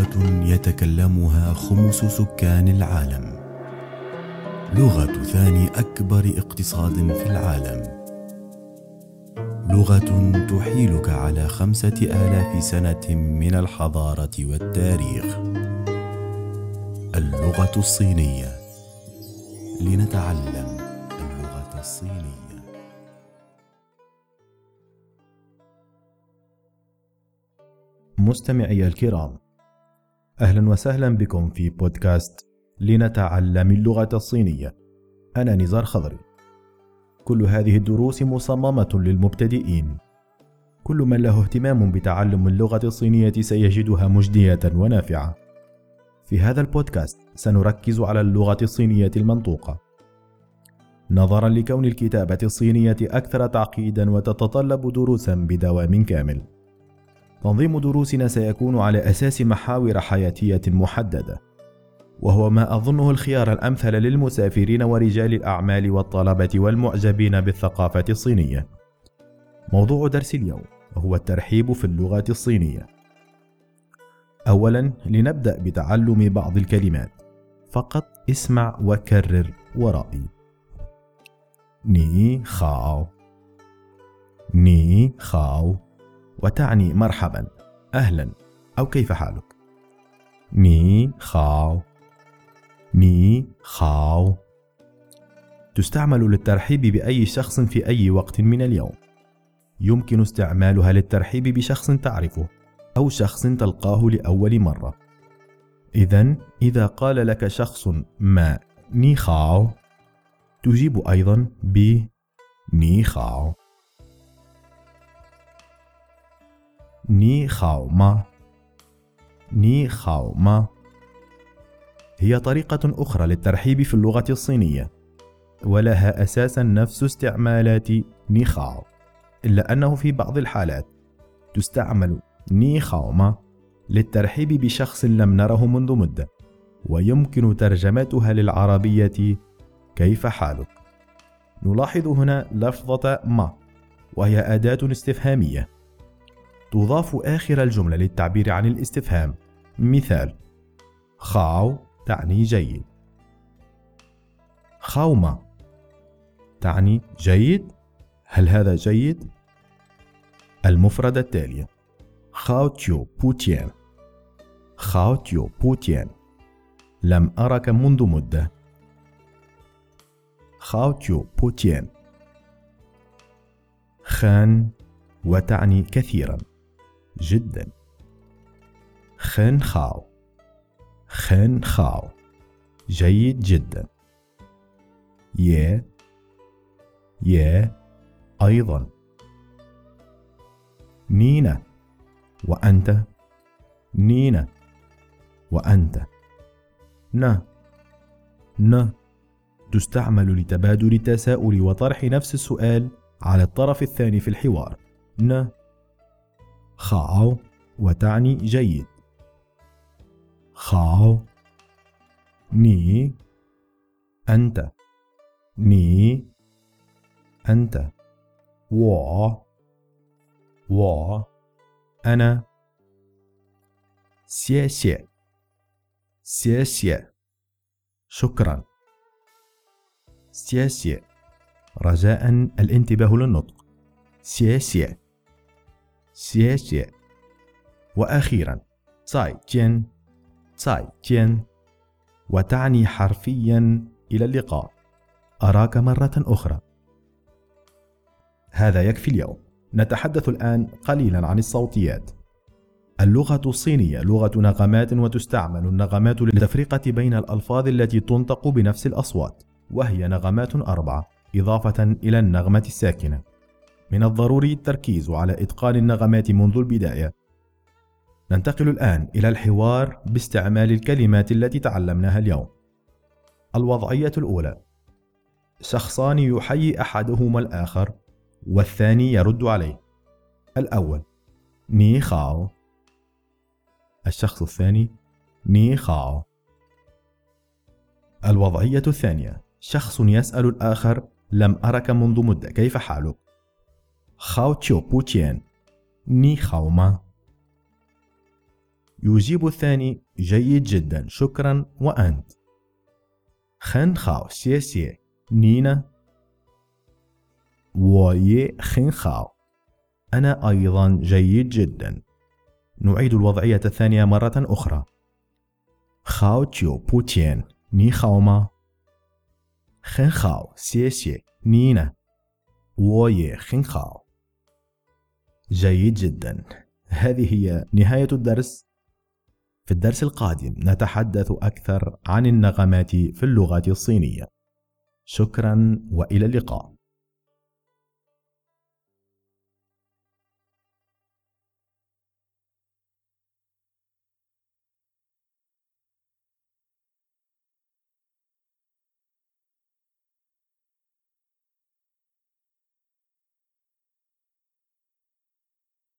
لغة يتكلمها خمس سكان العالم. لغة ثاني أكبر اقتصاد في العالم. لغة تحيلك على خمسة آلاف سنة من الحضارة والتاريخ. اللغة الصينية. لنتعلم اللغة الصينية. مستمعي الكرام أهلا وسهلا بكم في بودكاست لنتعلم اللغة الصينية. أنا نزار خضري. كل هذه الدروس مصممة للمبتدئين. كل من له اهتمام بتعلم اللغة الصينية سيجدها مجدية ونافعة. في هذا البودكاست سنركز على اللغة الصينية المنطوقة. نظرا لكون الكتابة الصينية أكثر تعقيدا وتتطلب دروسا بدوام كامل. تنظيم دروسنا سيكون على أساس محاور حياتية محددة وهو ما أظنه الخيار الأمثل للمسافرين ورجال الأعمال والطلبة والمعجبين بالثقافة الصينية. موضوع درس اليوم هو الترحيب في اللغة الصينية. اولا لنبدأ بتعلم بعض الكلمات. فقط اسمع وكرر ورائي. ني خاو. ني خاو. وتعني مرحبا أهلا أو كيف حالك؟ ني خاو. ني خاو. تستعمل للترحيب بأي شخص في أي وقت من اليوم. يمكن استعمالها للترحيب بشخص تعرفه أو شخص تلقاه لأول مرة. إذا إذا قال لك شخص ما ني خاو تجيب أيضا ب ني ني خاو ما. ني خاو ما. هي طريقة أخرى للترحيب في اللغة الصينية ولها أساسا نفس استعمالات ني خاو إلا أنه في بعض الحالات تستعمل ني خاو ما للترحيب بشخص لم نره منذ مدة ويمكن ترجمتها للعربية كيف حالك؟ نلاحظ هنا لفظة ما وهي أداة استفهامية. تضاف آخر الجملة للتعبير عن الاستفهام. مثال خاو تعني جيد. خاوما تعني جيد. هل هذا جيد؟ المفردة التالية 好久不见 好久不见 لم أرك منذ مدة. خاو تيو بوتيان خان وتعني كثيرا. جدا. خن خاو. خن خاو. جيد جدا. 也. 也. أيضا. نينا وأنت. نينا وأنت. ن. ن. تستعمل لتبادل التساؤل وطرح نفس السؤال على الطرف الثاني في الحوار. ن. خاو وتعني جيد. خاو ني أنت. ني أنت. و و أنا. سيسي سيسي شكرا. سيسي رجاء الانتباه للنطق. سيسي 谢谢。وأخيرا تاي تين تاي تين وتعني حرفيا إلى اللقاء. أراك مرة أخرى. هذا يكفي اليوم. نتحدث الآن قليلا عن الصوتيات. اللغة الصينية لغة نغمات وتستعمل النغمات للتفرقة بين الألفاظ التي تنطق بنفس الأصوات وهي نغمات أربعة إضافة إلى النغمة الساكنة. من الضروري التركيز على إتقان النغمات منذ البداية. ننتقل الآن إلى الحوار باستعمال الكلمات التي تعلمناها اليوم. الوضعية الأولى: شخصان يحيي أحدهما الآخر، والثاني يرد عليه. الأول: ني خاو. الشخص الثاني: ني خاو. الوضعية الثانية: شخص يسأل الآخر: لم أرك منذ مدة، كيف حالك؟ 好久不见 你好吗 يجيب الثاني جيد جدا شكرا وأنت. 很好 谢谢 你呢. 我也很好 أنا أيضا جيد جدا. نعيد الوضعية الثانية مرة أخرى. 好久不见 你好吗 很好 谢谢 你呢 我也很好 جيد جدا. هذه هي نهاية الدرس. في الدرس القادم نتحدث أكثر عن النغمات في اللغة الصينية. شكرا وإلى اللقاء.